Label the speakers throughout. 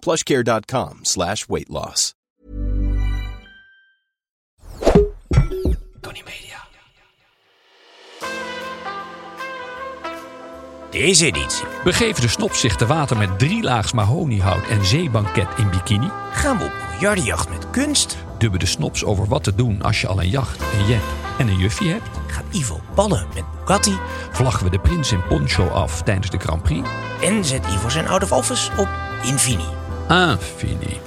Speaker 1: plushcare.com slash weight loss.
Speaker 2: Tony Media. Deze editie
Speaker 3: Begeven de snop zich te water met drie laags mahoniehout en zeebanket in bikini?
Speaker 2: gaan we op miljardenjacht met kunst.
Speaker 3: Dubben de snops over wat te doen als je al een jacht, een jet en een juffie hebt?
Speaker 2: Gaat Ivo ballen met Bugatti.
Speaker 3: Vlaggen we de prins in poncho af tijdens de Grand Prix?
Speaker 2: En zet Ivo zijn out of office op Infini.
Speaker 3: Infini.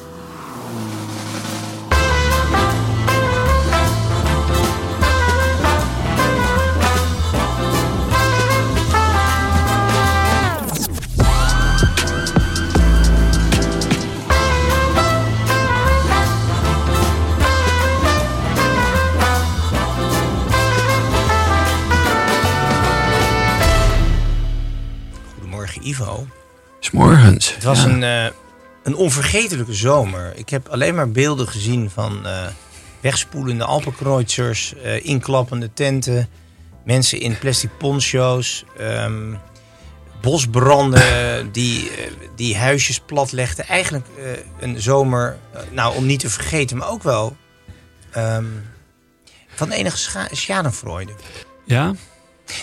Speaker 2: Goedemorgen Ivo.
Speaker 3: S'morgens.
Speaker 2: Het was
Speaker 3: Ja.
Speaker 2: een, eh, een onvergetelijke zomer. Ik heb alleen maar beelden gezien van eh, wegspoelende Alpenkreuzers, eh inklappende tenten, mensen in plastic poncho's, ehm, bosbranden die, eh, die huisjes platlegden. Eigenlijk een zomer, nou om niet te vergeten, maar ook wel ehm, van enige scha- schadenfreude.
Speaker 3: Ja?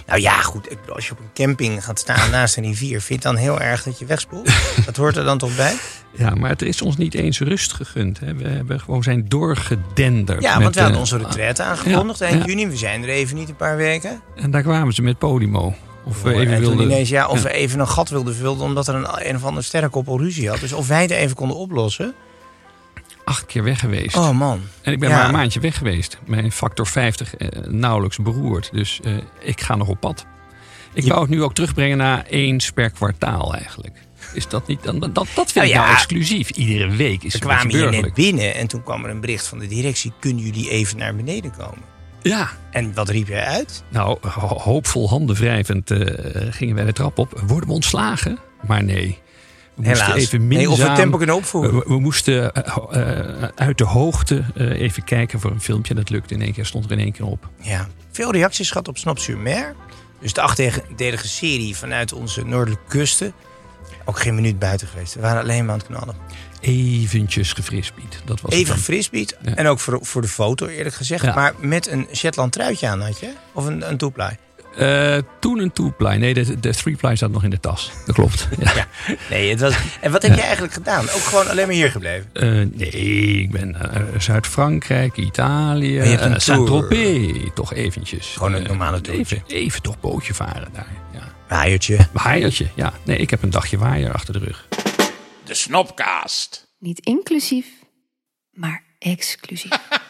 Speaker 2: Nou ja, goed. Ik bedoel, als je op een camping gaat staan naast een rivier, vind je dan heel erg dat je wegspoelt? Dat hoort er dan toch bij?
Speaker 3: ja, maar het is ons niet eens rust gegund. Hè. We hebben gewoon zijn doorgedenderd.
Speaker 2: Ja, want we hadden onze retraite aangekondigd
Speaker 3: ja,
Speaker 2: eind
Speaker 3: ja.
Speaker 2: juni. We zijn er even niet een paar weken.
Speaker 3: En daar kwamen ze met Podimo. Of we
Speaker 2: En
Speaker 3: even wilden...
Speaker 2: ineens, ja, of
Speaker 3: Ja.
Speaker 2: we even een gat wilden vullen omdat er een, een of andere sterrenkoppel ruzie had. Dus of wij het even konden oplossen.
Speaker 3: Acht keer weg geweest.
Speaker 2: Oh man.
Speaker 3: En ik ben
Speaker 2: Ja.
Speaker 3: maar een maandje weg geweest. Mijn factor 50 eh, nauwelijks beroerd. Dus eh, ik ga nog op pad. Ik wou het nu ook terugbrengen naar eens per kwartaal eigenlijk. Is dat niet... Dan, dat, dat vind
Speaker 2: Nou
Speaker 3: ik
Speaker 2: ja,
Speaker 3: nou exclusief. Iedere week is
Speaker 2: We kwamen hier net binnen en toen kwam er een bericht van de directie. Kunnen jullie even naar beneden komen?
Speaker 3: Ja,
Speaker 2: En wat riep jij uit?
Speaker 3: nou ho- hoopvol handen wrijvend eh, gingen wij de trap op. Worden we ontslagen? Maar nee.
Speaker 2: Helaas.
Speaker 3: even
Speaker 2: Nee,
Speaker 3: minzaam...
Speaker 2: of we het tempo kunnen opvoeren.
Speaker 3: We, we moesten eh, ho- eh, uit de hoogte eh, even kijken voor een filmpje. Dat lukte in één keer, stond er in één keer op.
Speaker 2: Ja, veel reacties gehad op Snap sur Mer. Dus de achtdelige serie vanuit onze noordelijke kusten. Ook geen minuut buiten geweest. We waren alleen maar aan het knallen.
Speaker 3: Eventjes gefrisbeet. Dat was
Speaker 2: Even gefrisbeet.
Speaker 3: Ja.
Speaker 2: En ook voor, voor de foto eerlijk gezegd.
Speaker 3: Ja.
Speaker 2: Maar met een Shetland truitje aan had je? Of een, een toeply?
Speaker 3: Eh, toen een two-ply. Nee, de, de three-ply zat nog in de tas. Dat klopt. Ja.
Speaker 2: Ja. Nee, het was... En wat heb je eigenlijk gedaan? Ook gewoon alleen maar hier gebleven?
Speaker 3: Eh, nee, ik ben naar Zuid-Frankrijk, Italië, eh. Saint-Tropez. Toch eventjes.
Speaker 2: Gewoon een
Speaker 3: Eh,
Speaker 2: normale tour.
Speaker 3: Even, even toch bootje varen daar. Ja.
Speaker 2: Waaiertje.
Speaker 3: Waaiertje, ja. Nee, ik heb een dagje waaier achter de rug.
Speaker 4: De Snopcast.
Speaker 5: Niet inclusief, maar exclusief.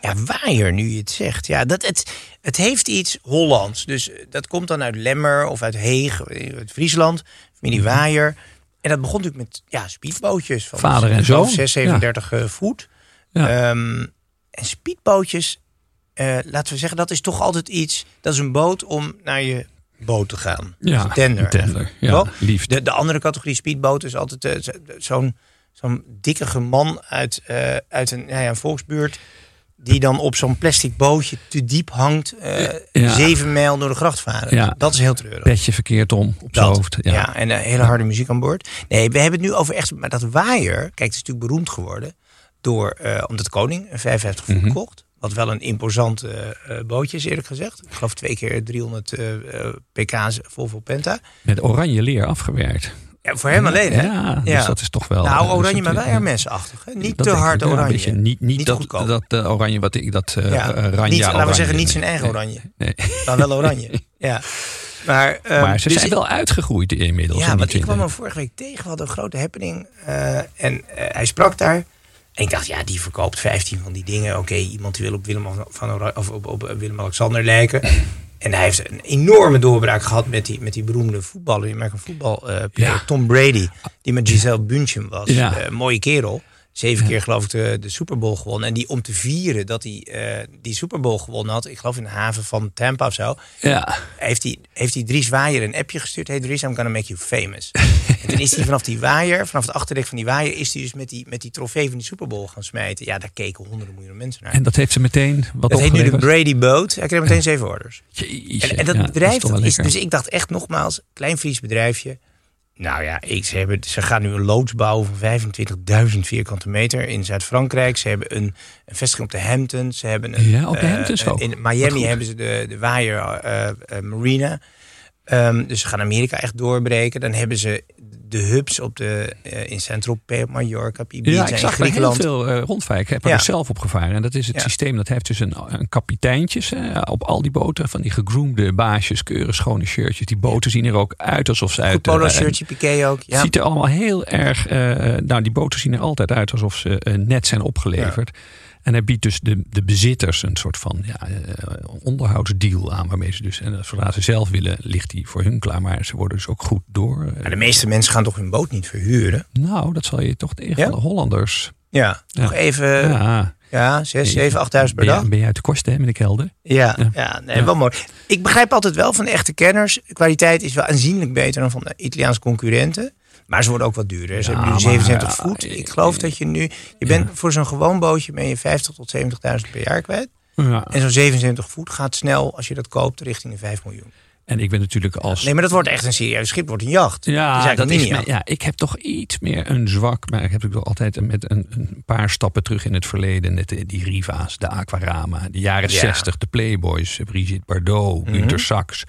Speaker 2: Ja, waaier, nu je het zegt. Ja, dat, het, het heeft iets Hollands. Dus eh, dat komt dan uit Lemmer of uit Heeg, eh, uit Friesland. Familie Waaier. En dat begon natuurlijk met ja, speedbootjes. Van
Speaker 3: Vader en zoon.
Speaker 2: 6, 37 eh, voet.
Speaker 3: Ja.
Speaker 2: Ehm, en speedbootjes, laten we zeggen, dat is toch altijd iets... Dat is een boot om naar je boot te gaan.
Speaker 3: Ja,
Speaker 2: Dus een tender.
Speaker 3: een tender. Ja, liefst.
Speaker 2: De, de andere categorie speedboot is altijd zo- zo'n zo'n dikke man uit, uit een, ja, ja, een volksbuurt... die dan op zo'n plastic bootje te diep hangt...
Speaker 3: Ja.
Speaker 2: zeven mijl door de gracht varen.
Speaker 3: Ja.
Speaker 2: Dat is heel treurig.
Speaker 3: Petje verkeerd om op zijn hoofd.
Speaker 2: Ja.
Speaker 3: Ja.
Speaker 2: en eh, hele harde muziek aan boord. Nee, we hebben het nu over echt... Maar dat waaier, kijk, het is natuurlijk beroemd geworden... door eh, omdat de koning een 55 voet
Speaker 3: Mhm.
Speaker 2: kocht. Wat wel een imposant bootje is, eerlijk gezegd. Ik geloof twee keer 300 eh, eh, pk's Volvo Penta.
Speaker 3: Met oranje leer afgewerkt.
Speaker 2: Ja, voor hem alleen, hè?
Speaker 3: Ja, dus dat is toch wel...
Speaker 2: Nou,
Speaker 3: eh,
Speaker 2: oranje, maar wel Hermes-achtig. Niet
Speaker 3: dat
Speaker 2: te hard
Speaker 3: ja, een
Speaker 2: oranje.
Speaker 3: beetje niet, niet, dat,
Speaker 2: goedkoop.
Speaker 3: dat eh, oranje wat ik... Dat uh,
Speaker 2: Ja.
Speaker 3: oranje
Speaker 2: niet, laten we
Speaker 3: oranje,
Speaker 2: zeggen, niet zijn eigen oranje.
Speaker 3: Nee.
Speaker 2: Dan wel oranje. ja. Maar, ehm,
Speaker 3: Maar ze
Speaker 2: dus
Speaker 3: zijn wel uitgegroeid inmiddels.
Speaker 2: Ja,
Speaker 3: in
Speaker 2: want ik kwam
Speaker 3: 20.
Speaker 2: hem vorige week tegen. We hadden een grote happening. eh, en eh, hij sprak daar. En ik dacht, ja, die verkoopt 15 van die dingen. Oké, iemand die wil op Willem, van of op, op Willem-Alexander lijken. En hij heeft een enorme doorbraak gehad met die, met die beroemde voetballer. Die American voetbal
Speaker 3: Ja.
Speaker 2: Tom Brady. Die met Giselle Bündchen was.
Speaker 3: Ja.
Speaker 2: Eh, mooie kerel. Zeven keer geloof ik de, de Super Bowl gewonnen. En die om te vieren dat hij eh, die Super Bowl gewonnen had. Ik geloof in de haven van Tampa of zo
Speaker 3: Ja,
Speaker 2: heeft hij, heeft hij Dries Waaier een appje gestuurd. Hey Dries, I'm gonna make you famous. en toen is hij vanaf die waaier, vanaf het achterdek van die waaier... is hij dus met die, met die trofee van die Super Bowl gaan smijten. Ja, daar keken honderden miljoenen mensen naar.
Speaker 3: en dat heeft ze meteen wat
Speaker 2: dat heet nu de. Brady Boat. Hij kreeg meteen zeven orders.
Speaker 3: Jeetje,
Speaker 2: En, en dat
Speaker 3: ja,
Speaker 2: bedrijf,
Speaker 3: is
Speaker 2: dat dus ik dacht echt nogmaals, klein Fries bedrijfje. Nou ja, ze, hebben, ze gaan nu een loods bouwen van 25.000 vierkante meter in Zuid-Frankrijk. Ze hebben een, een vestiging op de Hamptons. Ze hebben een,
Speaker 3: Ja, op de
Speaker 2: eh,
Speaker 3: Hamptons ook.
Speaker 2: In Miami hebben ze de, de Waaier eh, eh, Marina. Ehm, dus ze gaan Amerika echt doorbreken. Dan hebben ze de hubs op de, eh, in op Mallorca, Ibiza,
Speaker 3: Ja, ik zag er heel
Speaker 2: Griekenland.
Speaker 3: veel uh, rondvijken. Ik heb er
Speaker 2: Ja.
Speaker 3: zelf op gevaren. En dat is het
Speaker 2: Ja.
Speaker 3: systeem. Dat heeft dus een, een kapiteintjes hè, op al die boten. Van die gegroomde baasjes, keurig schone shirtjes. Die boten zien er ook uit alsof ze uit...
Speaker 2: polo
Speaker 3: eh,
Speaker 2: shirtje, piqué ook. Ja.
Speaker 3: ziet er allemaal heel erg... eh, nou, die boten zien er altijd uit alsof ze eh, net zijn opgeleverd. En hij biedt dus de, de bezitters een soort van ja, eh, onderhoudsdeal aan. Waarmee ze dus, en zodra ze zelf willen, ligt die voor hun klaar. Maar ze worden dus ook goed door. eh,
Speaker 2: Maar de meeste mensen gaan toch hun boot niet verhuren?
Speaker 3: nou, dat zal je toch tegen
Speaker 2: Ja?
Speaker 3: de Hollanders...
Speaker 2: Ja,
Speaker 3: Ja.
Speaker 2: nog even ja.
Speaker 3: Ja,
Speaker 2: 6, 7, 8000 per
Speaker 3: ben,
Speaker 2: dag.
Speaker 3: je, ben je uit de kosten, hè, meneer Kelder?
Speaker 2: Ja,
Speaker 3: Ja.
Speaker 2: ja. nee,
Speaker 3: Ja.
Speaker 2: wel mooi. Ik begrijp altijd wel van de echte kenners. Kwaliteit is wel aanzienlijk beter dan van de Italiaanse concurrenten. Maar ze worden ook wat duurder. Ze
Speaker 3: Ja,
Speaker 2: hebben nu
Speaker 3: maar,
Speaker 2: 77
Speaker 3: ja,
Speaker 2: voet.
Speaker 3: eh,
Speaker 2: Ik geloof dat je nu... Je bent voor zo'n gewoon bootje ben je 50 tot 70.000 per jaar kwijt.
Speaker 3: Ja.
Speaker 2: En zo'n 77 voet gaat snel, als je dat koopt, richting de 5 miljoen.
Speaker 3: En ik ben natuurlijk als...
Speaker 2: Nee, maar dat wordt echt een serieus schip. wordt een jacht.
Speaker 3: Ja, dat is mijn- ja, ik heb toch iets meer een zwak. Maar ik heb natuurlijk altijd met een, een paar stappen terug in het verleden. Net de- die Riva's, de Aquarama, de jaren
Speaker 2: Ja. Mhm.
Speaker 3: 60, de Playboys, Brigitte Bardot, Günter Sachs.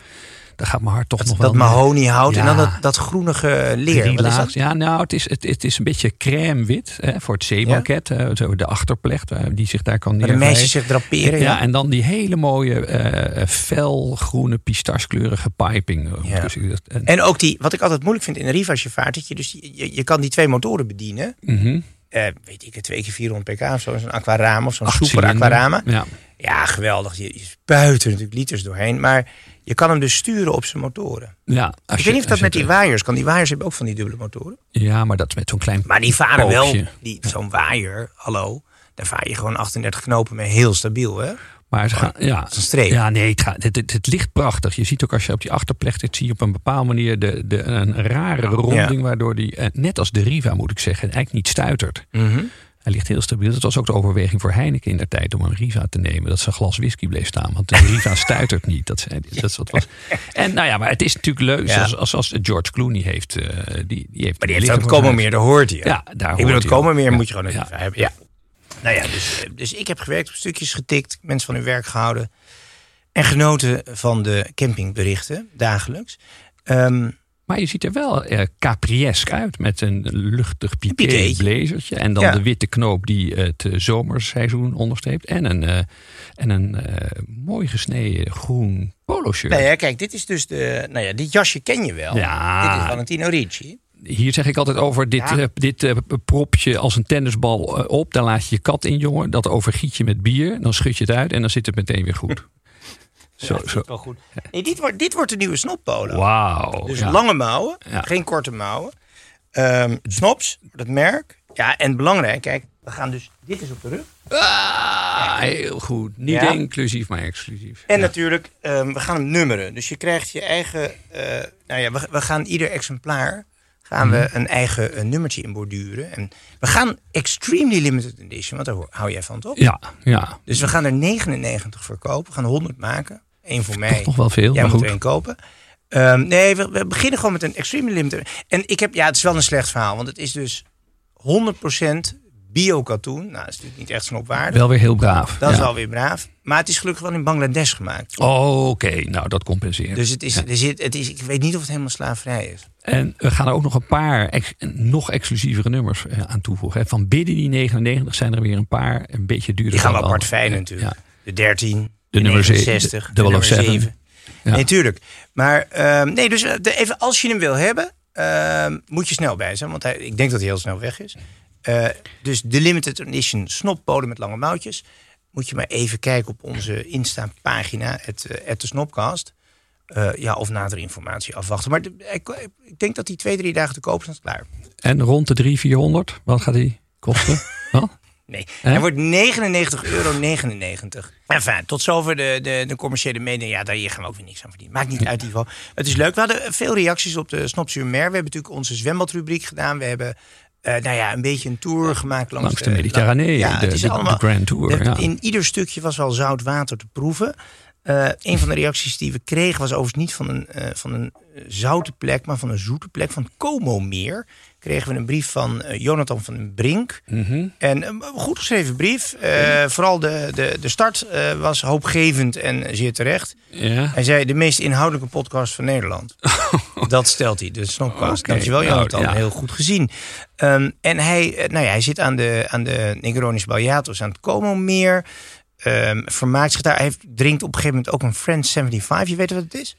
Speaker 3: Daar gaat mijn hart toch nog wel
Speaker 2: dat mahoniehout en dan dat, dat groenige leer. Wat is dat?
Speaker 3: Ja, nou, het is, het, het is een beetje crème wit hè, voor het zeebanket. zo de achterplecht eh, die zich daar kan
Speaker 2: de meisjes zich draperen.
Speaker 3: Ja,
Speaker 2: Ja,
Speaker 3: en dan die hele mooie eh felgroene pistachekleurige piping.
Speaker 2: Ja.
Speaker 3: Dus en-
Speaker 2: En ook die, wat ik altijd moeilijk vind in een Riva als je vaart, dat je, dus, je, je kan die twee motoren bedienen.
Speaker 3: Mhm.
Speaker 2: Eh, weet ik, het, twee keer 400 pk of zo, zo'n aquarama of zo'n super aquarama.
Speaker 3: Ja.
Speaker 2: Ja, geweldig. Je, je spuit er natuurlijk liters doorheen, maar je kan hem dus sturen op zijn motoren.
Speaker 3: Ja, als
Speaker 2: ik
Speaker 3: je-
Speaker 2: weet niet of dat met die waaiers kan. Die waaiers hebben ook van die dubbele motoren.
Speaker 3: Ja, maar dat met zo'n klein
Speaker 2: Maar die varen wel,
Speaker 3: pookje.
Speaker 2: die, zo'n waaier, hallo, daar vaar je gewoon 38 knopen mee heel stabiel, hè?
Speaker 3: Maar ze gaan, ja,
Speaker 2: een streep.
Speaker 3: Ja, nee, het, gaat, het, het, het ligt prachtig. Je ziet ook als je op die achterplecht zit, zie je op een bepaalde manier de, de, een rare ronding, waardoor die, eh, net als de Riva moet ik zeggen, eigenlijk niet stuitert.
Speaker 2: Mhm.
Speaker 3: Hij ligt heel stabiel. Dat was ook de overweging voor Heineken in der tijd om een Riva te nemen. Dat ze een glas whisky bleef staan. Want de Riva stuitert niet. Dat, zei, hij. dat is wat was. En nou ja, maar het is natuurlijk leuk.
Speaker 2: Ja.
Speaker 3: Zoals, als, als George Clooney heeft. eh, die, die heeft
Speaker 2: Maar die heeft ook
Speaker 3: voor
Speaker 2: komen meer, daar hoort hij.
Speaker 3: Ja, daar
Speaker 2: ik bedoel,
Speaker 3: hoort
Speaker 2: het komen meer
Speaker 3: Ja.
Speaker 2: moet je gewoon
Speaker 3: Ja.
Speaker 2: even hebben. Ja. Nou ja, dus, dus ik heb gewerkt, op stukjes getikt, mensen van hun werk gehouden. En genoten van de campingberichten, dagelijks. Ehm,
Speaker 3: Maar je ziet er wel eh capriesk uit met een luchtig piqué blazertje. En dan
Speaker 2: Ja.
Speaker 3: de witte knoop die het eh, zomerseizoen onderstreept. En een, eh, en een eh, mooi gesneden groen polo shirt.
Speaker 2: nou ja, kijk, dit is dus de. Nou ja, dit jasje ken je wel.
Speaker 3: Ja.
Speaker 2: Dit is Valentino Ricci.
Speaker 3: Hier zeg ik altijd over dit,
Speaker 2: Ja.
Speaker 3: eh, dit eh, propje als een tennisbal eh, op. Daar laat je je kat in, jongen. Dat overgiet je met bier. Dan schud je het uit en dan zit het meteen weer goed. Zo, zo.
Speaker 2: Wel goed. Nee, dit, wordt, dit wordt de nieuwe snoppolo.
Speaker 3: Wauw.
Speaker 2: Dus
Speaker 3: ja.
Speaker 2: lange mouwen,
Speaker 3: Ja.
Speaker 2: geen korte mouwen. Ehm, snops, dat merk. Ja, en belangrijk, kijk, we gaan dus. Dit is op de rug.
Speaker 3: Ah, heel goed. Niet inclusief, maar exclusief.
Speaker 2: En natuurlijk, ehm, we gaan hem nummeren. Dus je krijgt je eigen. eh, nou ja, we, we gaan ieder exemplaar. Gaan we
Speaker 3: Mhm.
Speaker 2: een eigen eh, nummertje in borduren. En we gaan extremely limited edition, want daar ho- hou jij van toch?
Speaker 3: Ja, ja.
Speaker 2: Dus we gaan er 99 verkopen. We gaan 100 maken. Eén voor mij.
Speaker 3: Toch nog wel veel,
Speaker 2: Jij
Speaker 3: maar
Speaker 2: moet
Speaker 3: goed.
Speaker 2: er één kopen. Ehm, nee, we, we beginnen gewoon met een extremely limited. En ik heb, ja, het is wel een slecht verhaal, want het is dus 100% bio-katoen. Nou, dat is natuurlijk niet echt snopwaardig.
Speaker 3: Wel weer heel braaf.
Speaker 2: Dat is
Speaker 3: Ja.
Speaker 2: wel weer braaf. Maar het is gelukkig wel in Bangladesh gemaakt.
Speaker 3: Oh, Oké, nou dat compenseert.
Speaker 2: Dus het is, er zit, het is, ik weet niet of het helemaal slaafvrij is.
Speaker 3: En we gaan er ook nog een paar ex- nog exclusievere nummers eh, aan toevoegen. hè. Van binnen die 99 zijn er weer een paar een beetje duurder.
Speaker 2: Die gaan we apart
Speaker 3: Ja,
Speaker 2: natuurlijk.
Speaker 3: ja.
Speaker 2: De 13,
Speaker 3: De nummer ze-
Speaker 2: 69,
Speaker 3: de
Speaker 2: de nummer
Speaker 3: 007.
Speaker 2: 7.
Speaker 3: Ja.
Speaker 2: Nee, tuurlijk. Maar ehm, nee, dus eh, de, even, als je hem wil hebben, ehm, moet je snel bij zijn. Want hij, ik denk dat hij heel snel weg is. Eh, dus de limited edition snoppolen met lange mouwtjes. Moet je maar even kijken op onze Insta-pagina, het, eh, het de Snopcast. Ja, of nadere informatie afwachten. Maar de- ik, ik denk dat die twee, drie dagen te koop zijn. Klaar.
Speaker 3: En rond de 300, 400, wat gaat die kosten?
Speaker 2: Nee, hij wordt 99,99 euro. Enfin, tot zover de, de, de commerciële media. Ja, daar hier gaan we ook weer niks aan verdienen. Maakt niet uit, Ivo. Het is leuk. We hadden veel reacties op de Snop sur Mer. We hebben natuurlijk onze zwembadrubriek gedaan. We hebben eh, nou ja, een beetje een tour gemaakt langs,
Speaker 3: Langs de Mediterranee,
Speaker 2: Ja,
Speaker 3: de-
Speaker 2: het is
Speaker 3: de-
Speaker 2: allemaal,
Speaker 3: de Grand Tour, ja.
Speaker 2: In ieder stukje was wel zout water te proeven. Eh, een van de reacties die we kregen was overigens niet van een, eh, van een eh, zoute plek, maar van een zoete plek, van Como Meer. Kregen we een brief van Jonathan van den Brink.
Speaker 3: Mhm.
Speaker 2: En een goed geschreven brief. Vooral de, de, de start was hoopgevend en zeer terecht. Hij zei de meest inhoudelijke podcast van Nederland. Dat stelt hij, de Snopcast.
Speaker 3: Oké,
Speaker 2: Dankjewel
Speaker 3: nou,
Speaker 2: Jonathan,
Speaker 3: ja.
Speaker 2: heel goed gezien. Ehm, en hij, nou ja, hij zit aan de, aan de Negronis Baljatos aan het Como Ehm, vermaakt zich daar. Hij heeft, drinkt op een gegeven moment ook een French 75. Je weet wat het is?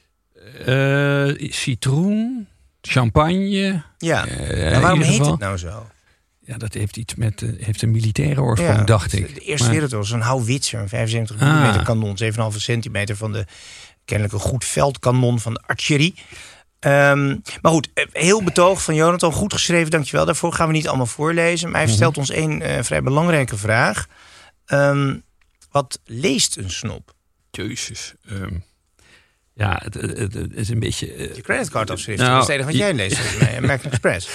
Speaker 3: Eh, citroen, champagne.
Speaker 2: Ja.
Speaker 3: Eh,
Speaker 2: waarom heet
Speaker 3: geval-
Speaker 2: het nou zo?
Speaker 3: Ja, dat heeft iets met eh, heeft een militaire oorsprong, dacht ik.
Speaker 2: De Eerste
Speaker 3: Maar-
Speaker 2: Wereldoorlog, zo'n houwitser, een 75
Speaker 3: Ah.
Speaker 2: mm kanon, 7,5 centimeter van de kennelijk een goed veldkanon van de archerie. Ehm, maar goed, heel betoog van Jonathan, goed geschreven, dankjewel daarvoor. Gaan we niet allemaal voorlezen, maar hij
Speaker 3: Mhm.
Speaker 2: stelt ons één vrij belangrijke vraag. Ehm, wat leest een snop?
Speaker 3: Jezus. ehm, ja, het, het, het- het is een beetje... eh,
Speaker 2: Je creditcardafschrift,
Speaker 3: Nou,
Speaker 2: dat is het wat jij leest. American Express?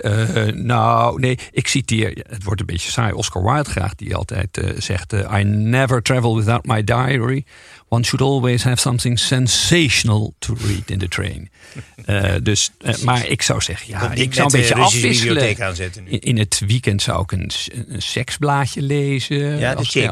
Speaker 3: Eh, nou, nee, ik citeer, het wordt een beetje saai, Oscar Wilde graag, die altijd eh, zegt: I never travel without my diary. One should always have something sensational to read in the train. Dus, maar ik zou zeggen, ja, ik zou een beetje afwisselen.
Speaker 2: bibliotheek aanzetten nu.
Speaker 3: In, in het weekend zou ik een, seksblaadje lezen.
Speaker 2: Ja, de chick.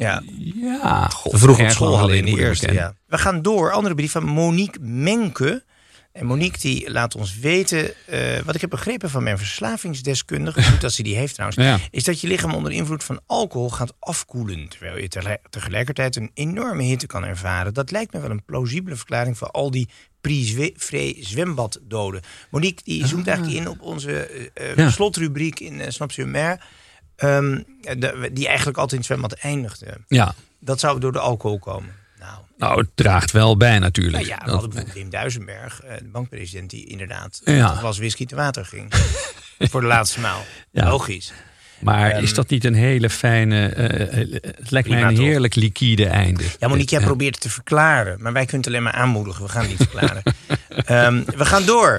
Speaker 2: Ja.
Speaker 3: ja, god,
Speaker 2: We vroeg op school hadden in de eerste. Ja. We gaan door. Andere brief van Monique Menke. En Monique die laat ons weten, eh, wat ik heb begrepen van mijn verslavingsdeskundige, goed dat ze die heeft trouwens,
Speaker 3: Ja.
Speaker 2: is dat je lichaam onder invloed van alcohol gaat afkoelen. Terwijl je tegelijk- tegelijkertijd een enorme hitte kan ervaren. Dat lijkt me wel een plausibele verklaring voor al die prix-vrij zwembaddoden. Monique die zoomt eigenlijk in op onze eh, eh,
Speaker 3: Ah. Ja.
Speaker 2: slotrubriek in uh, Snap sur Ehm, de- die eigenlijk altijd in het zwembad eindigde.
Speaker 3: Ja,
Speaker 2: Dat zou door de alcohol komen. Nou,
Speaker 3: nou, het draagt wel bij
Speaker 2: nou
Speaker 3: natuurlijk.
Speaker 2: ja, we hadden bijvoorbeeld Wim Duisenberg, eh, de bankpresident, die inderdaad
Speaker 3: Ja.
Speaker 2: een glas whisky te water ging. Voor de laatste maal.
Speaker 3: Ja.
Speaker 2: Logisch.
Speaker 3: Maar
Speaker 2: Ehm,
Speaker 3: is dat niet een hele fijne. eh, eh, het lijkt mij een
Speaker 2: toch?
Speaker 3: heerlijk liquide einde.
Speaker 2: Ja, Monique, jij probeert het te verklaren. Maar wij kunnen het alleen maar aanmoedigen. We gaan het niet verklaren. Ehm, we gaan door.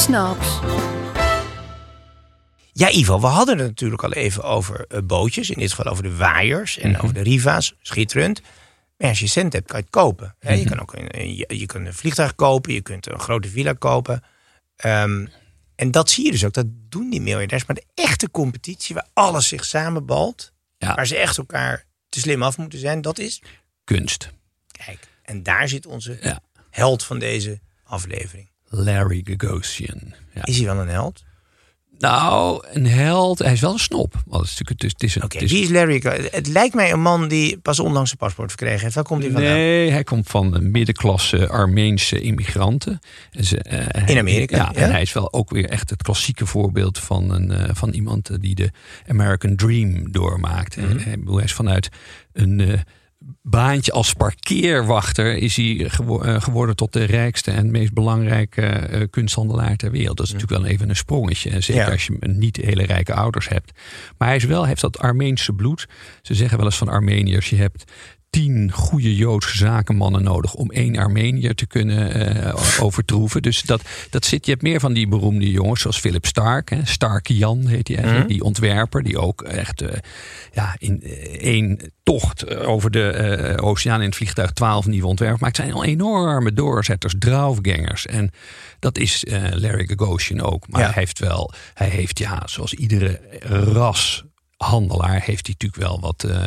Speaker 5: Snaps.
Speaker 2: Ja, Ivo, we hadden het natuurlijk al even over eh, bootjes. In dit geval over de waaiers en over de riva's. Schitterend. Maar als je cent hebt, kan je het kopen. Hè, Je kan ook een, een- je, je kunt een vliegtuig kopen. Je kunt een grote villa kopen. Ehm, en dat zie je dus ook. Dat doen die miljardairs. Maar de echte competitie, waar alles zich samenbalt.
Speaker 3: Ja.
Speaker 2: Waar ze echt elkaar te slim af moeten zijn. Dat is,
Speaker 3: Kunst.
Speaker 2: kijk. En daar zit onze
Speaker 3: Ja.
Speaker 2: held van deze aflevering.
Speaker 3: Larry Gagosian. Ja.
Speaker 2: Is hij wel een held?
Speaker 3: Nou, een held. Hij is wel een snop. Het is, het is, het is, een-
Speaker 2: Oké, wie is Larry? Het lijkt mij een man die pas onlangs zijn paspoort verkregen heeft. Waar komt hij vandaan?
Speaker 3: Nee, hij komt van de middenklasse Armeense immigranten. Ze, eh,
Speaker 2: In Amerika,
Speaker 3: Ja,
Speaker 2: ja.
Speaker 3: en hij is wel ook weer echt het klassieke voorbeeld van, een, eh, van iemand die de American Dream doormaakt. Hij, hij is vanuit een, eh, baantje als parkeerwachter is hij gewo- eh, geworden tot de rijkste en meest belangrijke eh, kunsthandelaar ter wereld. Dat is natuurlijk wel even een sprongetje. En zeker
Speaker 2: Ja.
Speaker 3: als je niet hele rijke ouders hebt. Maar hij is wel, heeft dat Armeense bloed. Ze zeggen wel eens van Armeniërs, je hebt tien goede Joodse zakenmannen nodig om één Armeniër te kunnen eh, overtroeven. Dus dat, dat zit, je hebt meer van die beroemde jongens, zoals Philip Stark. Hè. Stark Jan heet hij eigenlijk, die ontwerper, die ook echt eh, ja, in eh, één tocht over de eh, oceaan in het vliegtuig twaalf nieuwe ontwerpen maakt. Het zijn al enorme doorzetters, draufgangers. En dat is Larry Gagosian ook. Maar
Speaker 2: Ja.
Speaker 3: hij heeft wel, hij heeft ja, zoals iedere ras handelaar heeft hij natuurlijk wel wat eh,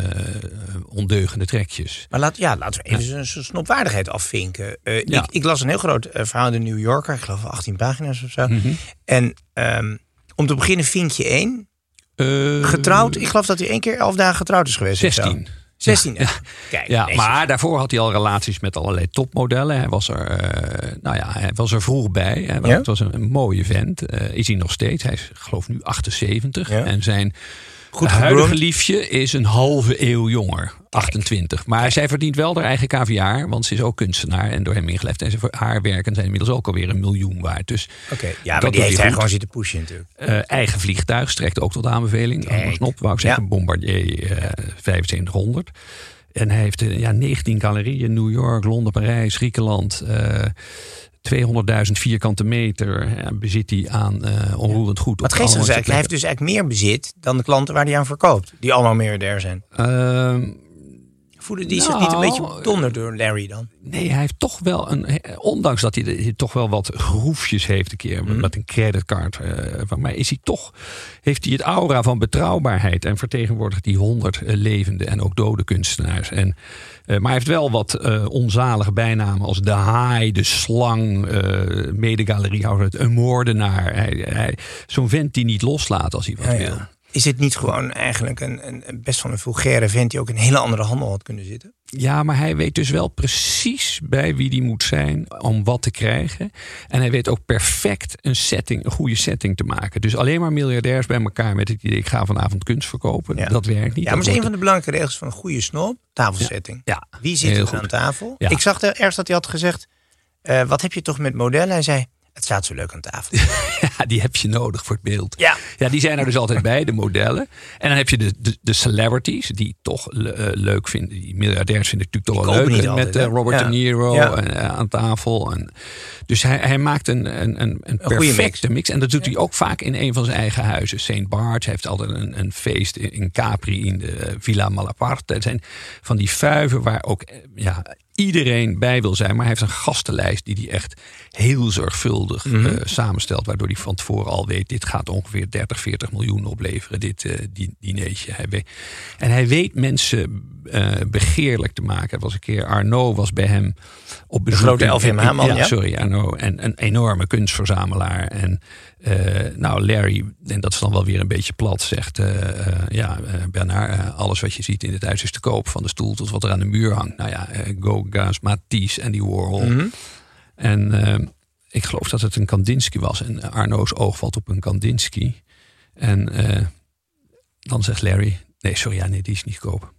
Speaker 3: ondeugende trekjes.
Speaker 2: Maar laat, ja, laten we even zijn- snopwaardigheid afvinken. Eh,
Speaker 3: Ja.
Speaker 2: ik, ik las een heel groot eh, verhaal in de New Yorker. Ik geloof 18 pagina's of zo.
Speaker 3: Mhm.
Speaker 2: En ehm, om te beginnen vinkje 1.
Speaker 3: Eh,
Speaker 2: Getrouwd. Ik geloof dat hij één keer elf dagen getrouwd is geweest. of zo.
Speaker 3: 16.
Speaker 2: 16. Ja. Kijk,
Speaker 3: Ja, maar daarvoor had hij al relaties met allerlei topmodellen. Hij was er, nou ja, hij was er vroeg bij. Hij was,
Speaker 2: Ja?
Speaker 3: Het was een, een mooie vent. Is hij nog steeds. Hij is geloof nu 78.
Speaker 2: Ja.
Speaker 3: En zijn
Speaker 2: Goed
Speaker 3: huidige
Speaker 2: gegrond.
Speaker 3: liefje is een halve eeuw jonger. 28. Maar zij verdient wel haar eigen KVR. Want ze is ook kunstenaar en door hem ingelijfd. En ze- haar werken zijn inmiddels ook alweer een miljoen waard. Dus
Speaker 2: Oké, ja,
Speaker 3: dat
Speaker 2: maar die heeft
Speaker 3: hij
Speaker 2: gewoon zitten pushen natuurlijk.
Speaker 3: eh, eigen vliegtuig strekt ook tot aanbeveling. Anders Snop, wou ik zeggen,
Speaker 2: Ja.
Speaker 3: Bombardier eh 7500. En hij heeft eh, ja, 19 galerieën, New York, Londen, Parijs, Griekenland. eh 200.000 vierkante meter eh, bezit hij aan eh, onroerend goed.
Speaker 2: Wat
Speaker 3: allerlei
Speaker 2: eigenlijk, hij heeft dus eigenlijk meer bezit dan de klanten waar hij aan verkoopt. Die allemaal miljardair zijn.
Speaker 3: plekken.
Speaker 2: Voelen die zich niet een
Speaker 3: Nou,
Speaker 2: beetje bedonderd door Larry dan?
Speaker 3: Nee, hij heeft toch wel een. eh, Ondanks dat hij toch wel wat groefjes heeft een keer
Speaker 2: Mhm.
Speaker 3: met een creditcard. eh, van mij is hij toch. Heeft hij het aura van betrouwbaarheid. En vertegenwoordigt die honderd eh, levende en ook dode kunstenaars. En, maar hij heeft wel wat onzalige bijnamen als de haai, de slang, eh medegaleriehouder, een moordenaar. Hij, hij, Zo'n vent die niet loslaat als hij wat
Speaker 2: Ja,
Speaker 3: wil.
Speaker 2: ja. Is het niet gewoon eigenlijk een, een, een best wel een vulgaire vent die ook in een hele andere handel had kunnen zitten?
Speaker 3: Ja, maar hij weet dus wel precies bij wie die moet zijn om wat te krijgen. En hij weet ook perfect een setting, een goede setting te maken. Dus alleen maar miljardairs bij elkaar met het idee: ik ga vanavond kunst verkopen.
Speaker 2: Ja.
Speaker 3: Dat werkt niet.
Speaker 2: Ja, maar is een van de belangrijke regels van een goede snop. Tafelsetting.
Speaker 3: Ja,
Speaker 2: Wie zit er aan tafel?
Speaker 3: Ja.
Speaker 2: Ik zag er ergens dat hij had gezegd, eh, wat heb je toch met modellen? Hij zei, het staat zo leuk aan tafel.
Speaker 3: Ja, die heb je nodig voor het beeld.
Speaker 2: Ja.
Speaker 3: Ja, die zijn er dus altijd bij, de modellen. En dan heb je de, de, de celebrities, die toch le- eh, leuk vinden. Die miljardairs vinden het natuurlijk toch wel leuk. met eh,
Speaker 2: hè?
Speaker 3: Robert
Speaker 2: Ja.
Speaker 3: De Niro
Speaker 2: Ja.
Speaker 3: en, eh, aan tafel. En, dus hij, hij maakt een, een, een, een perfecte mix. En dat doet hij ook vaak in een van zijn eigen huizen. St. Bart heeft altijd een, een feest in, in Capri in de Villa Malaparte. Het zijn van die vuiven waar ook ja, iedereen bij wil zijn. Maar hij heeft een gastenlijst die hij echt heel zorgvuldig
Speaker 2: Mhm.
Speaker 3: eh, samenstelt. Waardoor hij van tevoren al weet, dit gaat ongeveer 30, 40 miljoen opleveren. Dit eh, die, dinertje. Hij weet, en hij weet mensen eh, begeerlijk te maken. Er was een keer, Arnaud was bij hem op bezoek.
Speaker 2: grote
Speaker 3: in-
Speaker 2: LVMH-man,
Speaker 3: ja,
Speaker 2: ja?
Speaker 3: sorry, Arnaud. En een enorme kunstverzamelaar. En eh, nou, Larry, en dat is dan wel weer een beetje plat, zegt... eh, eh, ja, eh, Bernard, eh, alles wat je ziet in het huis is te koop. Van de stoel tot wat er aan de muur hangt. Nou ja, eh, Gauguin, Matisse, Andy Warhol.
Speaker 2: Mhm.
Speaker 3: En eh, ik geloof dat het een Kandinsky was. En Arno's oog valt op een Kandinsky. En eh, dan zegt Larry, nee, sorry, ja, nee, die is niet koop.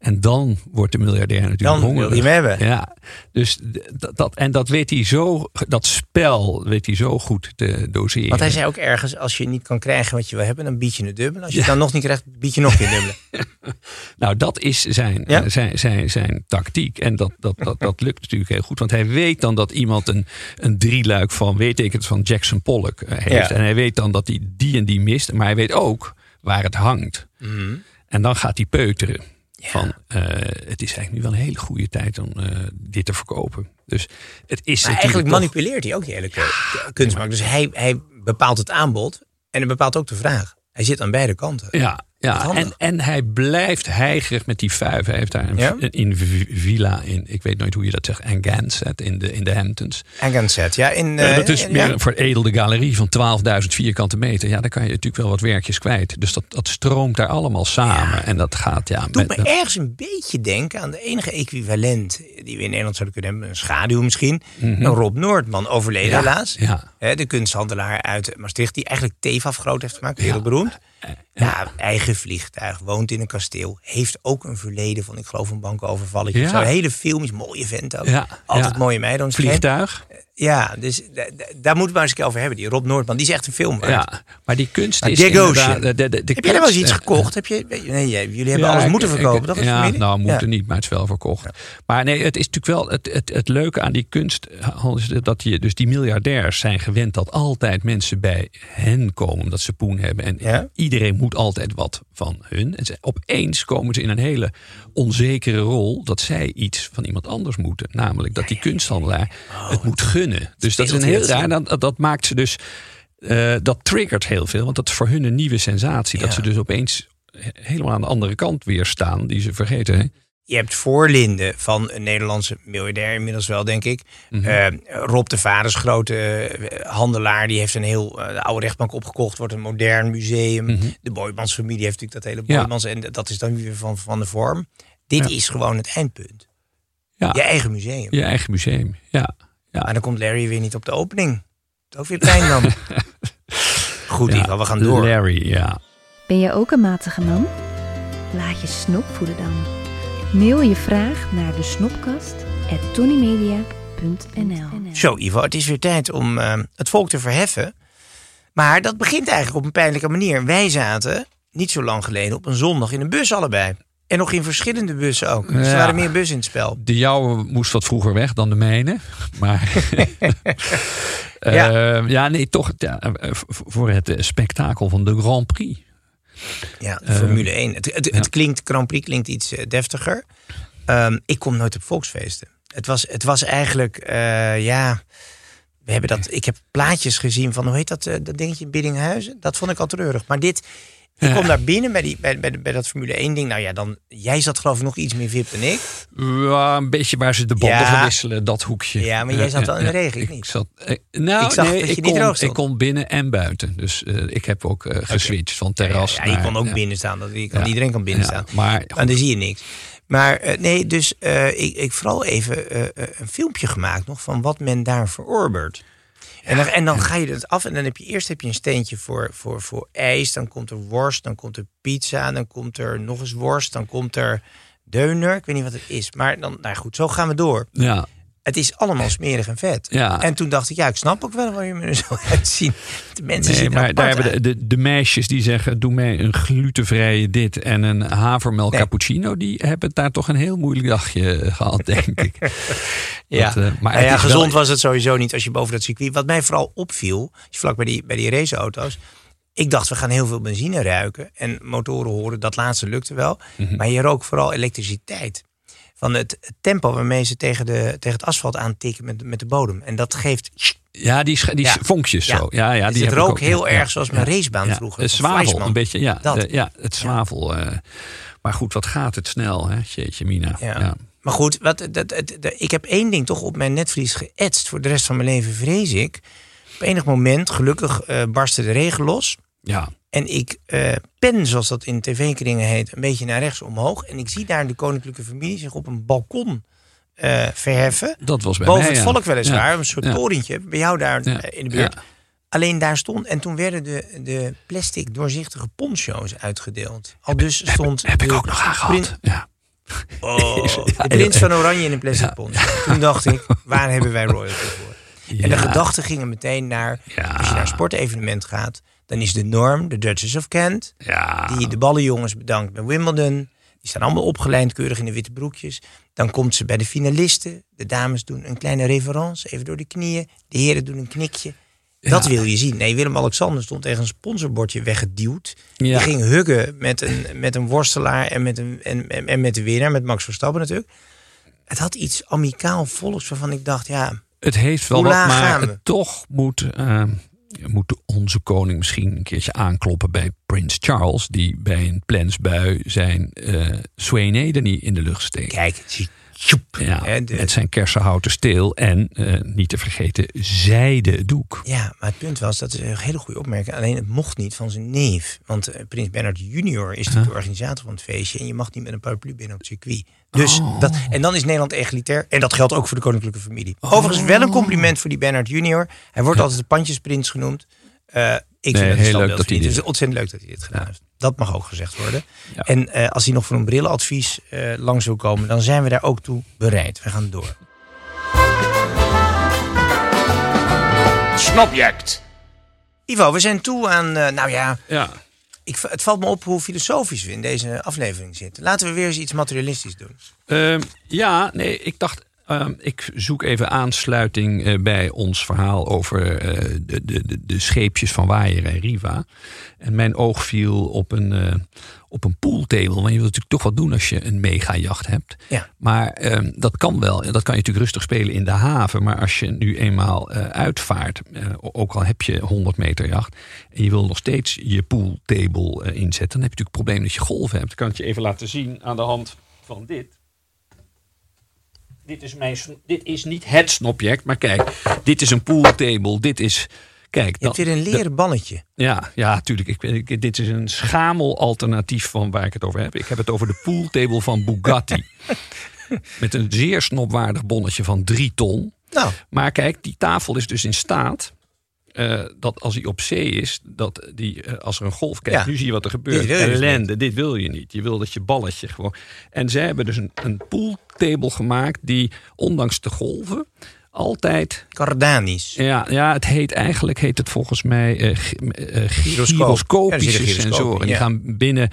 Speaker 3: En dan wordt de miljardair natuurlijk
Speaker 2: Dan wil
Speaker 3: hongerig.
Speaker 2: hij hem hebben.
Speaker 3: Ja, dus dat, dat, en dat weet hij zo, dat spel weet hij zo goed te doseren.
Speaker 2: Want hij zei ook ergens, als je niet kan krijgen wat je wil hebben, dan bied je het dubbel. Als je het dan nog niet krijgt, bied je nog weer dubbele.
Speaker 3: Nou, dat is zijn,
Speaker 2: Ja?
Speaker 3: eh, zijn, zijn, zijn tactiek. En dat, dat, dat, dat lukt natuurlijk heel goed. Want hij weet dan dat iemand een, een drieluik van, weet ik het, van Jackson Pollock eh, heeft.
Speaker 2: Ja.
Speaker 3: En hij weet dan dat hij die en die mist. Maar hij weet ook waar het hangt.
Speaker 2: Mhm.
Speaker 3: En dan gaat hij peuteren. Van, eh, het is eigenlijk nu wel een hele goede tijd om eh, dit te verkopen. Dus het is
Speaker 2: Maar eigenlijk
Speaker 3: toch-
Speaker 2: manipuleert hij ook die hele kunstmarkt. Dus hij, hij bepaalt het aanbod en hij bepaalt ook de vraag. Hij zit aan beide kanten.
Speaker 3: Ja, ja. En, en hij blijft heigerig met die vijf. Hij heeft daar een,
Speaker 2: Ja?
Speaker 3: in villa in, ik weet nooit hoe je dat zegt, Angansett in de, in de Hamptons.
Speaker 2: Anganset, ja. In,
Speaker 3: Eh,
Speaker 2: eh,
Speaker 3: dat is
Speaker 2: ja.
Speaker 3: meer een veredelde galerie van 12.000 vierkante meter. Ja, dan kan je natuurlijk wel wat werkjes kwijt. Dus dat, dat stroomt daar allemaal samen. En dat gaat, ja.
Speaker 2: Doet
Speaker 3: met-
Speaker 2: me ergens een beetje denken aan de enige equivalent die we in Nederland zouden kunnen hebben. Een schaduw misschien. Een Rob Noordman, overleden.
Speaker 3: Ja,
Speaker 2: helaas.
Speaker 3: ja.
Speaker 2: De kunsthandelaar uit Maastricht, die eigenlijk TEFAF groot heeft gemaakt, wereldberoemd.
Speaker 3: En
Speaker 2: Ja, eigen vliegtuig, woont in een kasteel. Heeft ook een verleden van, ik geloof, een bankovervalletje.
Speaker 3: Ja.
Speaker 2: Zo'n hele film is mooie vent ook.
Speaker 3: Ja,
Speaker 2: Altijd
Speaker 3: ja.
Speaker 2: mooie meiden.
Speaker 3: Vliegtuig.
Speaker 2: Ja, dus da- da- daar moeten we eens een keer over hebben. Die Rob Noordman, die is echt een film.
Speaker 3: Ja, maar die kunst
Speaker 2: Maar
Speaker 3: is inderdaad... De, de, de, de
Speaker 2: Heb jij er wel eens iets
Speaker 3: eh,
Speaker 2: gekocht? Heb je, nee, jij- jullie hebben
Speaker 3: Ja,
Speaker 2: alles moeten
Speaker 3: ik-
Speaker 2: verkopen. Dat is
Speaker 3: ja,
Speaker 2: familie?
Speaker 3: nou, moeten
Speaker 2: Ja.
Speaker 3: niet, maar het is wel verkocht. Maar nee, het is natuurlijk wel het, het, het leuke aan die kunst, Hans, dat je dus die miljardairs zijn gewend dat altijd mensen bij hen komen omdat ze poen hebben en iedereen moet altijd wat van hun. En ze, opeens komen ze in een hele onzekere rol dat zij iets van iemand anders moeten, namelijk dat die kunsthandelaar het moet gunnen. Dus dat is een heel raar. Dat, dat maakt ze dus. eh, dat triggert heel veel, want dat is voor hun een nieuwe sensatie. Dat ze dus opeens he- helemaal aan de andere kant weer staan, die ze vergeten. Hè?
Speaker 2: Je hebt voorlinden van een Nederlandse miljardair inmiddels wel, denk ik.
Speaker 3: Mhm.
Speaker 2: Eh, Rob de Vaders, grote eh, handelaar, die heeft een heel de oude rechtbank opgekocht. Wordt een modern museum.
Speaker 3: Mhm.
Speaker 2: De Boymans familie heeft natuurlijk dat hele
Speaker 3: Ja.
Speaker 2: Boymans. En dat is dan weer van, van de vorm. Dit
Speaker 3: Ja.
Speaker 2: is gewoon het eindpunt.
Speaker 3: Ja.
Speaker 2: Je eigen museum.
Speaker 3: Je eigen museum. Ja. Ja.
Speaker 2: Maar dan komt Larry weer niet op de opening. Ook weer pijn dan. Goed, geval, we gaan door.
Speaker 3: Larry, ja.
Speaker 5: Ben je ook een matige man? Laat je snop voeden dan. Mail je vraag naar de snopkast at tonymedia.nl
Speaker 2: Zo, Ivo, het is weer tijd om eh, het volk te verheffen. Maar dat begint eigenlijk op een pijnlijke manier. Wij zaten niet zo lang geleden op een zondag in een bus allebei. En nog in verschillende bussen ook. Dus er waren meer bussen in het spel.
Speaker 3: De jouwe moest wat vroeger weg dan de mijne. Maar
Speaker 2: Ja.
Speaker 3: ja. ja, nee, toch ja, eh, voor het eh, spektakel van de Grand Prix.
Speaker 2: Ja, Formule 1. Het, het, het klinkt, Grand Prix klinkt iets eh, deftiger. Ehm, ik kom nooit op volksfeesten. Het was, het was eigenlijk, ja... We hebben dat, ik heb plaatjes gezien van, hoe heet dat, eh, dat dingetje in Biddinghuizen? Dat vond ik al treurig. Maar dit, ik kom daar binnen bij, die, bij, bij, bij dat Formule 1 ding. Nou ja, dan, jij zat geloof ik nog iets meer VIP dan ik.
Speaker 3: Ja, een beetje waar ze de banden
Speaker 2: Ja.
Speaker 3: verwisselen, dat hoekje.
Speaker 2: Ja, maar jij zat wel in de regen, ik
Speaker 3: Ik
Speaker 2: niet.
Speaker 3: zat, eh, nou,
Speaker 2: Ik zag
Speaker 3: nee,
Speaker 2: dat je
Speaker 3: ik,
Speaker 2: niet
Speaker 3: kon, ik kon binnen en buiten. Dus eh, ik heb ook eh, geswitcht van terras
Speaker 2: Ja, je
Speaker 3: naar-
Speaker 2: kon ook binnen staan. Dat, je kan,
Speaker 3: Ja.
Speaker 2: Iedereen kan binnen staan.
Speaker 3: maar
Speaker 2: Maar dan zie je niks. Maar eh, nee, dus eh, ik, ik vooral even eh, een filmpje gemaakt nog van wat men daar verorbert. En dan, en dan ga je het af en dan heb je eerst heb je een steentje voor, voor, voor ijs. Dan komt er worst, dan komt er pizza, dan komt er nog eens worst. Dan komt er deuner, ik weet niet wat het is. Maar dan, nou goed, zo gaan we door.
Speaker 3: Ja,
Speaker 2: Het is allemaal smerig en vet.
Speaker 3: Ja.
Speaker 2: En toen dacht ik, ja, ik snap ook wel waar je me er zo uitzien. De mensen
Speaker 3: Nee,
Speaker 2: zien
Speaker 3: maar daar hebben de, de, de meisjes die zeggen: doe mij een glutenvrije dit en een havermelk
Speaker 2: Nee.
Speaker 3: cappuccino. Die hebben daar toch een heel moeilijk dagje gehad, denk ik.
Speaker 2: Ja,
Speaker 3: Dat, eh, maar
Speaker 2: Nou ja gezond
Speaker 3: wel-
Speaker 2: was het sowieso niet als je boven dat circuit. Wat mij vooral opviel, vlak bij die, bij die raceauto's. Ik dacht, we gaan heel veel benzine ruiken. En motoren horen, dat laatste lukte wel.
Speaker 3: Mhm.
Speaker 2: Maar je rook vooral elektriciteit. Van het, tempo waarmee ze tegen, de, tegen het asfalt aantikken met, met de bodem. En dat geeft.
Speaker 3: Ja, die, die
Speaker 2: Ja.
Speaker 3: vonkjes zo. Ja, ja,
Speaker 2: Dus
Speaker 3: die
Speaker 2: het rook
Speaker 3: ook,
Speaker 2: heel erg zoals mijn racebaan vroeger,
Speaker 3: Het zwavel, een beetje. Ja,
Speaker 2: Dat.
Speaker 3: de- ja het zwavel. eh. maar goed, wat gaat het snel, hè? Jeetje, Mina.
Speaker 2: Ja. Maar goed, wat, dat, dat, dat- ik heb één ding toch op mijn netvlies geëtst. Voor de rest van mijn leven vrees ik. Op enig moment, gelukkig, eh barstte de regen los.
Speaker 3: Ja.
Speaker 2: En ik eh, pen, zoals dat in tv-kringen heet, een beetje naar rechts omhoog. En ik zie daar de koninklijke familie zich op een balkon eh, verheffen.
Speaker 3: dat was bij
Speaker 2: Boven
Speaker 3: mij,
Speaker 2: het volk weliswaar,
Speaker 3: Ja.
Speaker 2: een soort
Speaker 3: Ja.
Speaker 2: torentje. Bij jou daar
Speaker 3: Ja.
Speaker 2: eh, in de buurt. Alleen daar stond, en toen werden de, de plastic doorzichtige poncho's uitgedeeld. Al dus stond
Speaker 3: Heb ik
Speaker 2: de
Speaker 3: ook nog aan
Speaker 2: prins-
Speaker 3: gehad. Ja.
Speaker 2: Oh, de prins van Oranje in een plastic poncho. Toen dacht ik, waar hebben wij royalty voor? En de gedachten gingen meteen naar, als je naar een sportevenement gaat, dan is de norm de Duchess of Kent,
Speaker 3: Ja.
Speaker 2: die de ballenjongens bedankt bij Wimbledon. Die staan allemaal opgelijnd, keurig in de witte broekjes. Dan komt ze bij de finalisten. De dames doen een kleine reverence, even door de knieën. De heren doen een knikje. Dat wil je zien. Nee, Willem-Alexander stond tegen een sponsorbordje weggeduwd.
Speaker 3: Ja.
Speaker 2: Die ging huggen met een, met een worstelaar en met, een, en, en, en met de winnaar, met Max Verstappen natuurlijk. Het had iets amicaal volks waarvan ik dacht, ja,
Speaker 3: Het heeft wel wat, maar het toch moet, eh, moet onze koning misschien een keertje aankloppen bij Prins Charles, die bij een plensbui zijn Swaineden in de lucht steekt.
Speaker 2: kijk, tjoep,
Speaker 3: Ja,
Speaker 2: de-
Speaker 3: met zijn kersenhouten steel en eh, niet te vergeten zijden doek.
Speaker 2: Ja, maar het punt was, dat is een hele goede opmerking. Alleen het mocht niet van zijn neef. Want eh, Prins Bernhard junior is de organisator van het feestje. En je mag niet met een paraplu binnen op het circuit. Dus dat, en dan is Nederland egalitair. En dat geldt ook voor de koninklijke familie. Overigens wel een compliment voor die Bernhard junior. Hij wordt altijd de pandjesprins genoemd. Eh, ik
Speaker 3: Nee,
Speaker 2: vind het
Speaker 3: heel
Speaker 2: een
Speaker 3: leuk dat hij dit-
Speaker 2: Het is ontzettend leuk dat hij dit gedaan heeft. Dat mag ook gezegd worden.
Speaker 3: Ja.
Speaker 2: En eh, als hij nog voor een brillenadvies eh, langs wil komen, dan zijn we daar ook toe bereid. We gaan door.
Speaker 4: Snobject.
Speaker 2: Ivo, we zijn toe aan, eh, nou ja,
Speaker 3: Ja.
Speaker 2: ik, het valt me op hoe filosofisch we in deze aflevering zitten. Laten we weer eens iets materialistisch doen.
Speaker 3: Ehm, ja, nee, ik dacht. Ehm, ik zoek even aansluiting eh, bij ons verhaal over eh, de, de, de, scheepjes van Waaier en Riva. En mijn oog viel op een, eh, op een pooltable. Want je wilt natuurlijk toch wat doen als je een megajacht hebt.
Speaker 2: Ja.
Speaker 3: Maar ehm, dat kan wel. Dat kan je natuurlijk rustig spelen in de haven. Maar als je nu eenmaal eh, uitvaart, ook al heb je 100 meter jacht. en je wil nog steeds je pooltable inzetten. dan heb je natuurlijk het probleem dat je golven hebt. Ik kan het je even laten zien aan de hand van dit. Dit is, mijn, dit is niet het snobject, maar kijk, dit is een pooltable. Dit is. Kijk,
Speaker 2: Je hebt weer een leren balletje.
Speaker 3: ja, ja, tuurlijk. Ik, ik, dit is een schamel alternatief van waar ik het over heb. Ik heb het over de pooltable van Bugatti. Met een zeer snopwaardig bonnetje van 3 ton.
Speaker 2: Nou,
Speaker 3: Maar kijk, die tafel is dus in staat. Eh, dat als hij op zee is, dat die, eh, als er een golf kijkt,
Speaker 2: Ja.
Speaker 3: nu zie je wat er gebeurt.
Speaker 2: Dus
Speaker 3: Ellende, dit wil je niet. Je wil dat je balletje gewoon. En zij hebben dus een, een pooltable gemaakt die, ondanks de golven, altijd
Speaker 2: Cardanisch.
Speaker 3: ja, ja, het heet eigenlijk heet het volgens mij
Speaker 2: Gyroscoop. Ja, er
Speaker 3: gyroscopische sensoren.
Speaker 2: in,
Speaker 3: Die
Speaker 2: ja.
Speaker 3: gaan binnen,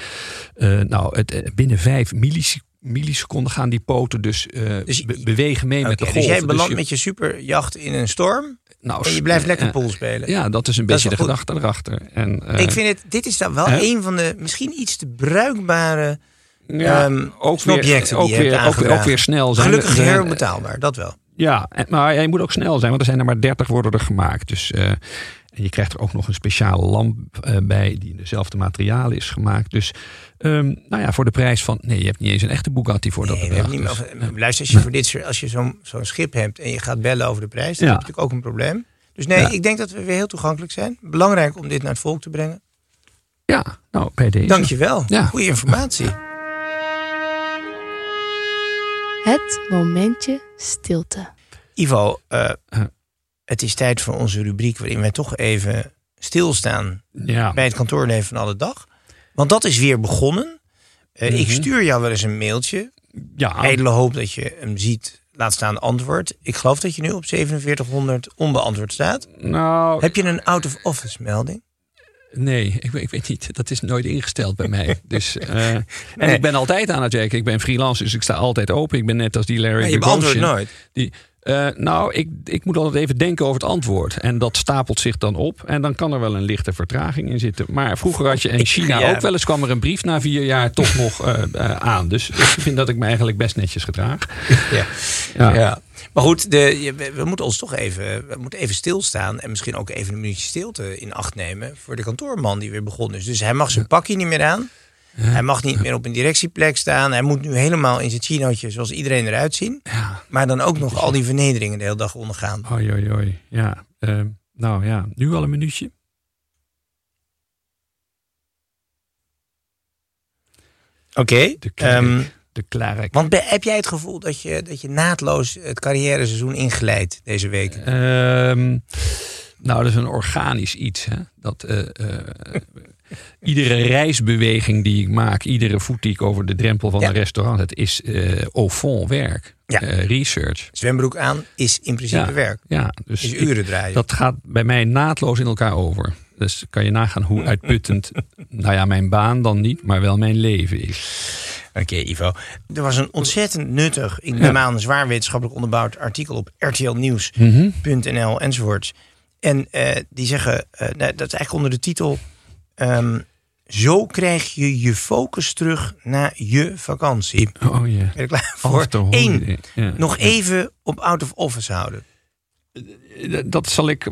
Speaker 3: nou, het, binnen vijf millis- milliseconden gaan die poten dus,
Speaker 2: Dus
Speaker 3: bewegen mee met de
Speaker 2: dus
Speaker 3: golven.
Speaker 2: jij belandt
Speaker 3: je-
Speaker 2: met je superjacht in een storm
Speaker 3: nou,
Speaker 2: en je blijft lekker
Speaker 3: eh,
Speaker 2: pool spelen.
Speaker 3: Ja, dat is een
Speaker 2: Dat is
Speaker 3: beetje de gedachte erachter. En, eh,
Speaker 2: Ik vind het, dit is dan wel een van de misschien iets te bruikbare
Speaker 3: ja,
Speaker 2: ehm,
Speaker 3: ook weer,
Speaker 2: die
Speaker 3: ook
Speaker 2: je hebt
Speaker 3: weer, ook, weer, ook
Speaker 2: aangedragen.
Speaker 3: weer snel zijn.
Speaker 2: Gelukkig heel betaalbaar, dat wel.
Speaker 3: Ja, maar je moet ook snel zijn, want er zijn er maar 30 worden er gemaakt. Dus, eh, en je krijgt er ook nog een speciale lamp eh, bij die in dezelfde materialen is gemaakt. Dus ehm, nou ja, voor de prijs van. Nee, je hebt niet eens een echte Bugatti voor dat
Speaker 2: Nee, we
Speaker 3: bedrag.
Speaker 2: niet meer
Speaker 3: Dus,
Speaker 2: luister, als je voor dit soort, als je zo'n zo'n schip hebt en je gaat bellen over de prijs, dan
Speaker 3: Ja.
Speaker 2: heb je natuurlijk ook een probleem. Dus nee,
Speaker 3: Ja.
Speaker 2: ik denk dat we weer heel toegankelijk zijn. Belangrijk om dit naar het volk te brengen.
Speaker 3: ja, nou bij deze.
Speaker 2: Dankjewel.
Speaker 3: Ja.
Speaker 2: Goede informatie.
Speaker 6: Het momentje stilte.
Speaker 2: Ivo, Eh. het is tijd voor onze rubriek waarin wij toch even stilstaan
Speaker 3: Ja,
Speaker 2: bij het kantoorleven van alle dag. Want dat is weer begonnen. Eh, Ik
Speaker 3: Mhm.
Speaker 2: stuur jou wel eens een mailtje.
Speaker 3: ja,
Speaker 2: Ijdele hoop dat je hem ziet, laat staan antwoord. Ik geloof dat je nu op 4700 onbeantwoord staat.
Speaker 3: nou,
Speaker 2: Heb je een out-of-office melding?
Speaker 3: nee, ik, weet- ik weet niet. Dat is nooit ingesteld bij mij. Dus, eh, En
Speaker 2: Nee.
Speaker 3: ik ben altijd aan het werken. Ik ben freelance, dus ik sta altijd open. Ik ben net als die Larry
Speaker 2: Maar je beantwoordt nooit.
Speaker 3: Die, eh, nou, ik, ik moet altijd even denken over het antwoord. En dat stapelt zich dan op. En dan kan er wel een lichte vertraging in zitten. Maar vroeger had je in China
Speaker 2: Ja.
Speaker 3: ook wel eens kwam er een brief na vier jaar toch nog eh, eh, aan. Dus ik vind dat ik me eigenlijk best netjes gedraag.
Speaker 2: Ja.
Speaker 3: Ja.
Speaker 2: Ja. Maar goed, de, we, we moeten ons toch even, we moeten even stilstaan. En misschien ook even een minuutje stilte in acht nemen. Voor de kantoorman die weer begonnen is. Dus hij mag zijn pakje niet meer aan. Hij mag niet meer op een directieplek staan. Hij moet nu helemaal in zijn chinootje zoals iedereen eruit zien.
Speaker 3: Ja,
Speaker 2: Maar dan ook nog al die vernederingen de hele dag ondergaan.
Speaker 3: oi, oi, oi. Ja, eh, nou ja, nu al een minuutje.
Speaker 2: Oké.
Speaker 3: De klerk.
Speaker 2: ehm,
Speaker 3: de klerk.
Speaker 2: want be- heb jij het gevoel dat je, dat je naadloos het carrière-seizoen inglijdt deze week?
Speaker 3: Ehm, nou, dat is een organisch iets. Hè? Dat, eh, eh, iedere reisbeweging die ik maak, iedere voet die ik over de drempel van
Speaker 2: Ja.
Speaker 3: een restaurant, het is eh au fond werk,
Speaker 2: Ja.
Speaker 3: Eh, research.
Speaker 2: Zwembroek aan is in principe
Speaker 3: Ja.
Speaker 2: werk.
Speaker 3: Ja, dus
Speaker 2: Is uren draaien.
Speaker 3: dat gaat bij mij naadloos in elkaar over. Dus kan je nagaan hoe uitputtend, nou ja, mijn baan dan niet, maar wel mijn leven is.
Speaker 2: Oké, Ivo. Er was een ontzettend nuttig, ik neem
Speaker 3: Ja.
Speaker 2: aan, zwaar wetenschappelijk onderbouwd artikel op rtlnieuws.nl
Speaker 3: Mhm.
Speaker 2: enzovoorts. En eh, die zeggen, nou, dat is eigenlijk onder de titel... ehm, zo krijg je je focus terug na je vakantie.
Speaker 3: Oh ja.
Speaker 2: Ben er klaar voor? Eén.
Speaker 3: Ja.
Speaker 2: nog even op out of office houden.
Speaker 3: Dat zal ik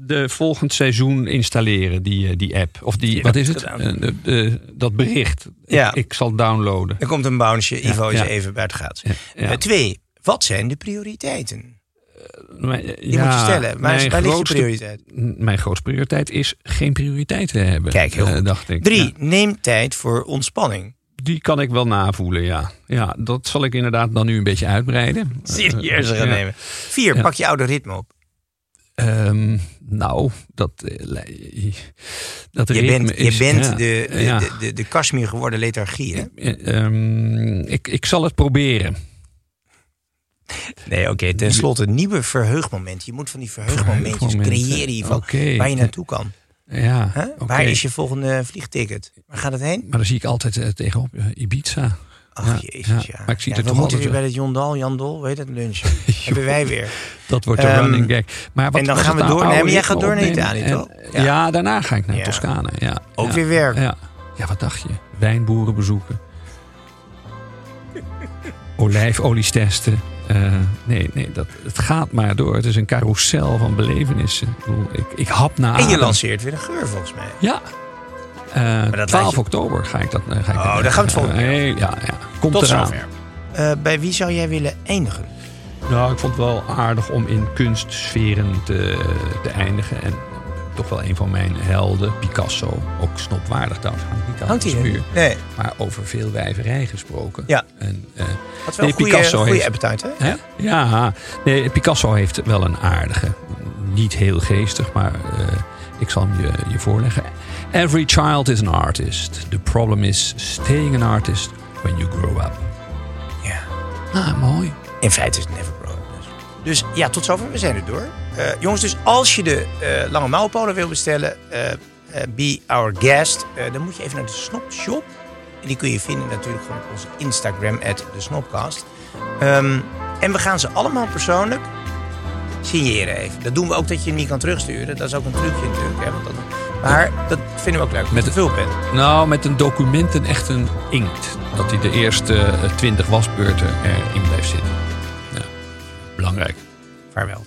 Speaker 3: de volgend seizoen installeren, die, eh, die app. Of die, wat is het?
Speaker 2: gedaan.
Speaker 3: Eh, de- de- dat bericht.
Speaker 2: Ja.
Speaker 3: Ik, ik zal downloaden.
Speaker 2: Er komt een bounce, Ivo is even buiten gaat. Eh, twee, wat zijn de prioriteiten?
Speaker 3: Maar,
Speaker 2: Die
Speaker 3: ja,
Speaker 2: moet je stellen. Maar
Speaker 3: mijn
Speaker 2: waar ligt je
Speaker 3: grootste-
Speaker 2: prioriteit?
Speaker 3: Mijn grootste prioriteit is geen prioriteit te hebben.
Speaker 2: Kijk, heel
Speaker 3: eh,
Speaker 2: goed.
Speaker 3: dacht ik.
Speaker 2: Drie,
Speaker 3: Ja,
Speaker 2: neem tijd voor ontspanning.
Speaker 3: die kan ik wel navoelen, ja. Ja, dat zal ik inderdaad dan nu een beetje uitbreiden.
Speaker 2: Serieuzer
Speaker 3: Eh,
Speaker 2: gaan
Speaker 3: ja.
Speaker 2: nemen. Vier, pak je oude ritme op.
Speaker 3: Ehm, nou, dat, eh, dat
Speaker 2: Je bent,
Speaker 3: me
Speaker 2: je
Speaker 3: is-
Speaker 2: bent
Speaker 3: ja,
Speaker 2: de, de,
Speaker 3: ja.
Speaker 2: de, de, de geworden lethargie, hè?
Speaker 3: Eh, ehm, ik, ik zal het proberen.
Speaker 2: Nee, oké. Ten slotte, een nieuwe verheugmoment. Je moet van die verheugmomentjes
Speaker 3: Verheugmomenten.
Speaker 2: creëren hiervan.
Speaker 3: Oké.
Speaker 2: Waar je naartoe kan.
Speaker 3: Ja.
Speaker 2: Waar is je volgende vliegticket? Waar gaat het heen?
Speaker 3: Maar dan zie ik altijd eh, tegenop eh, Ibiza.
Speaker 2: Ach,
Speaker 3: Ja,
Speaker 2: jezus, ja.
Speaker 3: Maar ik zie
Speaker 2: ja,
Speaker 3: er
Speaker 2: we
Speaker 3: toch
Speaker 2: moeten weer bij het Jondal, Jandol, weet het, lunchen. Hebben wij weer.
Speaker 3: Dat wordt de
Speaker 2: Ehm,
Speaker 3: running gag. Maar wat
Speaker 2: en dan gaan we
Speaker 3: nou?
Speaker 2: door. Nee, maar jij gaat door naar Italië, toch?
Speaker 3: Ja.
Speaker 2: Ja.
Speaker 3: daarna ga ik naar. Toscane. Ja,
Speaker 2: Ook weer werk.
Speaker 3: Ja. ja, wat dacht je? Wijnboeren bezoeken. Olijfolies testen. Eh, nee, nee dat, het gaat maar door. Het is een carousel van belevenissen. Ik, bedoel, ik, ik hap naar
Speaker 2: En je
Speaker 3: adem.
Speaker 2: lanceert weer een geur, volgens mij.
Speaker 3: Ja. Eh,
Speaker 2: dat
Speaker 3: 12
Speaker 2: laat je-
Speaker 3: oktober ga ik dat. eh, Ga ik
Speaker 2: Oh, daar gaan we het volgende
Speaker 3: Nee, Ja, ja. Komt
Speaker 2: Tot
Speaker 3: eraan.
Speaker 2: zover. Eh, bij wie zou jij willen eindigen?
Speaker 3: Nou, ik vond het wel aardig om in kunstsferen te, te eindigen. En toch wel een van mijn helden, Picasso. Ook snopwaardig trouwens, hangt niet aan
Speaker 2: Hangt
Speaker 3: de muur.
Speaker 2: Nee.
Speaker 3: Maar over veel wijverij gesproken.
Speaker 2: Ja.
Speaker 3: En, eh,
Speaker 2: Wat wel
Speaker 3: Nee,
Speaker 2: een goede,
Speaker 3: Picasso
Speaker 2: goede
Speaker 3: heeft-
Speaker 2: appetite, hè?
Speaker 3: hè? Ja, nee, Picasso heeft wel een aardige. Niet heel geestig, maar eh, ik zal hem je, je voorleggen. Every child is an artist. The problem is staying an artist when you grow up.
Speaker 2: Ja.
Speaker 3: Ah, mooi.
Speaker 2: In feite is het never grow up. Dus. dus ja, tot zover. We zijn er door. Eh, jongens, dus als je de eh, lange mouwpolen wil bestellen, eh, be our guest, dan moet je even naar de Snop Shop. En die kun je vinden natuurlijk gewoon op onze Instagram, at de Snopcast. Ehm, en we gaan ze allemaal persoonlijk signeren even. Dat doen we ook dat je hem niet kan terugsturen. Dat is ook een trucje natuurlijk. Hè, want dat, maar dat vinden we ook leuk. Met een
Speaker 3: de-
Speaker 2: vulpen.
Speaker 3: Nou, met een document en echt een inkt. Dat hij de eerste twintig wasbeurten erin blijft zitten. Ja, belangrijk.
Speaker 2: Vaarwel.